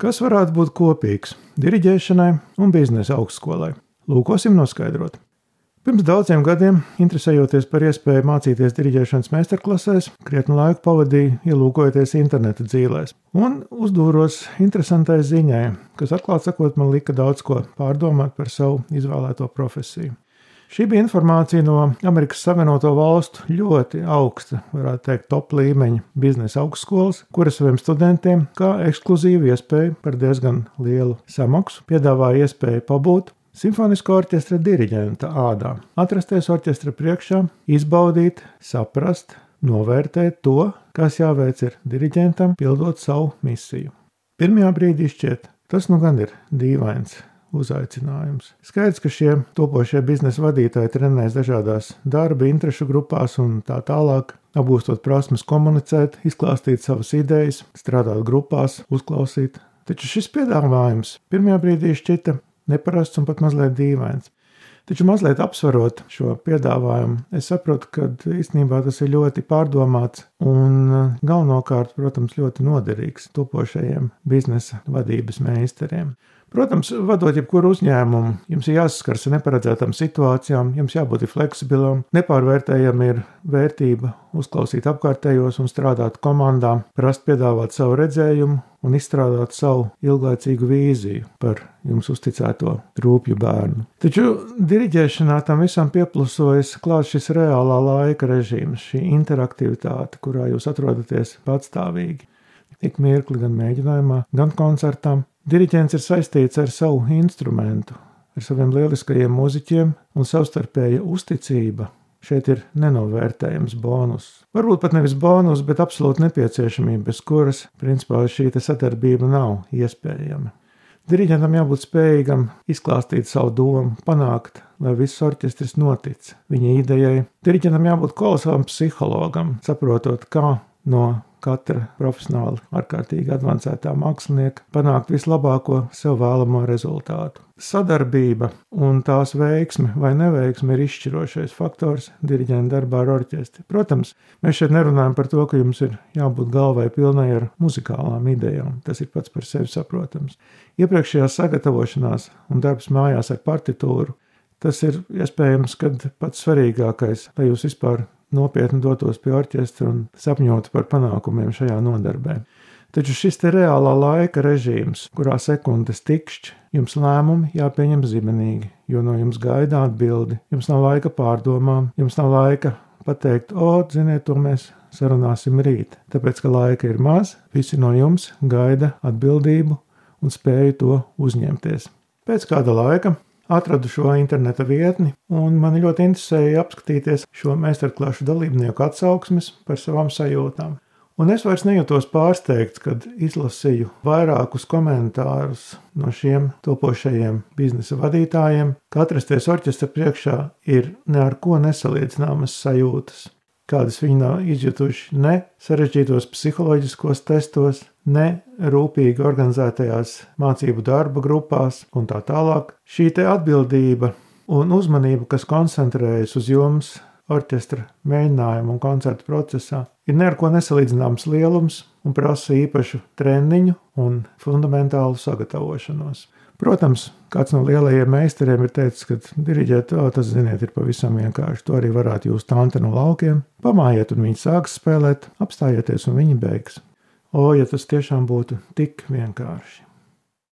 Kas varētu būt kopīgs diriģēšanai un biznesa augstskolai? Lūkosim noskaidrot. Pirms daudziem gadiem, interesējoties par iespēju mācīties diriģēšanas meistarklasēs, krietni laiku pavadīju ielūkojoties interneta dzīvēs un uzdūros interesantai ziņai, kas atklāti sakot, man lika daudz ko pārdomāt par savu izvēlēto profesiju. Šī bija informācija no Amerikas Savienoto Valstu ļoti augsta, varētu teikt, top līmeņa biznesa augstskolas, kuras saviem studentiem kā ekskluzīvu iespēju par diezgan lielu samaksu piedāvāja iespēju pabūt Simfoniskā orķestra diriģenta ādā, atrasties orķestra priekšā, izbaudīt, saprast, novērtēt to, kas jāveic ir diriģentam, pildot savu misiju. Pirmajā brīdī šķiet, tas nu gan ir dīvains uzaicinājums. Skaidrs, ka šie topošie biznesa vadītāji trenēs dažādās darba, interešu grupās un tā tālāk, apgūstot prasmes komunicēt, izklāstīt savas idejas, strādāt grupās, uzklausīt. Taču šis piedāvājums pirmajā brīdī šķita neparasts un pat mazliet dīvains. Taču mazliet apsverot šo piedāvājumu, es saprotu, ka īstenībā tas ir ļoti pārdomāts un galvenokārt, protams, ļoti noderīgs topošajiem biznesa vadības meistariem. Protams, vadot jebkuru uzņēmumu, jums ir jāsaskars ar neparedzētām situācijām, jums jābūt fleksibilam, nepārvērtējama ir vērtība uzklausīt apkārtējos un strādāt komandā, prast piedāvāt savu redzējumu un izstrādāt savu ilglaicīgu vīziju par jums uzticēto rūpju bērnu. Taču diriģēšanā tam visam pieplusojas klāt šis reālā laika režīms, šī interaktivitāte, kurā jūs atrodaties patstāvīgi. Ik mirkli gan mēģinājumā, gan koncertā. Diriģents ir saistīts ar savu instrumentu, ar saviem lieliskajiem muzeķiem un savstarpēja uzticība. Šeit ir nenovērtējams bonus. Varbūt pat nevis bonus, bet absolūti nepieciešamība, bez kuras, principā, šī sadarbība nav iespējama. Diriģentam jābūt spējīgam izklāstīt savu domu, panākt, lai viss orķestris notic viņa idejai. Diriģentam jābūt kolosālam psihologam, saprotot, kā no katra profesionāli ārkārtīgi avansētā mākslinieka panākt vislabāko sev vēlamo rezultātu. Sadarbība un tās veiksme vai neveiksme ir izšķirošais faktors diriģenta darbā ar orķestri. Protams, mēs šeit nerunājam par to, ka jums ir jābūt galvai pilnai ar muzikālām idejām. Tas ir pats par sevi saprotams. Iepriekšējā sagatavošanās un darbs mājās ar partitūru tas ir iespējams, kad pats svarīgākais, lai jūs vispār nopietni dotos pie orķestra un sapņotu par panākumiem šajā nodarbē. Taču šis te reālā laika režīms, kurā sekundes tikšķi, jums lēmumi jāpieņem zibenīgi, jo no jums gaida atbildi, jums nav laika pārdomām, jums nav laika pateikt, o, ziniet, to mēs sarunāsim rīt. Tāpēc, ka laika ir maz, visi no jums gaida atbildību un spēju to uzņemties. Pēc kāda laika Atradu šo interneta vietni, un man ļoti interesēja apskatīties šo meistarklašu dalībnieku atsauksmes par savām sajūtām. Un es vairs nejūtos pārsteigts, kad izlasīju vairākus komentārus no šiem topošajiem biznesa vadītājiem, ka atrasties orķestra priekšā ir ne ar ko nesalīdzināmas sajūtas kādas viņi nav izjutuši ne sarežģītos psiholoģiskos testos, ne rūpīgi organizētajās mācību darba grupās un tā tālāk. Šī te atbildība un uzmanība, kas koncentrējas uz jums orķestra mēģinājumu un koncertu procesā, ir neko nesalīdzināms lielums un prasa īpašu treniņu un fundamentālu sagatavošanos. Protams, kāds no lielajiem meistariem ir teicis, ka diriģēt to, tas, ziniet, ir pavisam vienkārši. To arī varētu jūs tante no laukiem. Pamājiet, un viņi sāks spēlēt, apstājieties, un viņi beigs. O, ja tas tiešām būtu tik vienkārši!